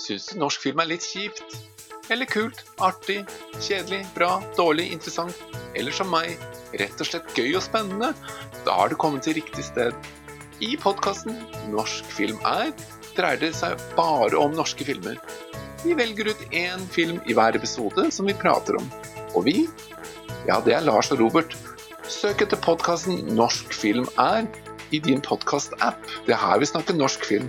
Syns du norsk film er litt kjipt? Eller kult, artig, kjedelig, bra, dårlig, interessant? Eller som meg, rett og slett gøy og spennende? Da har du kommet til riktig sted. I podkasten Norsk film er dreier det seg bare om norske filmer. Vi velger ut én film i hver episode som vi prater om. Og vi? Ja, det er Lars og Robert. Søk etter podkasten Norsk film er i din podkast-app. Det er her vi snakker norsk film.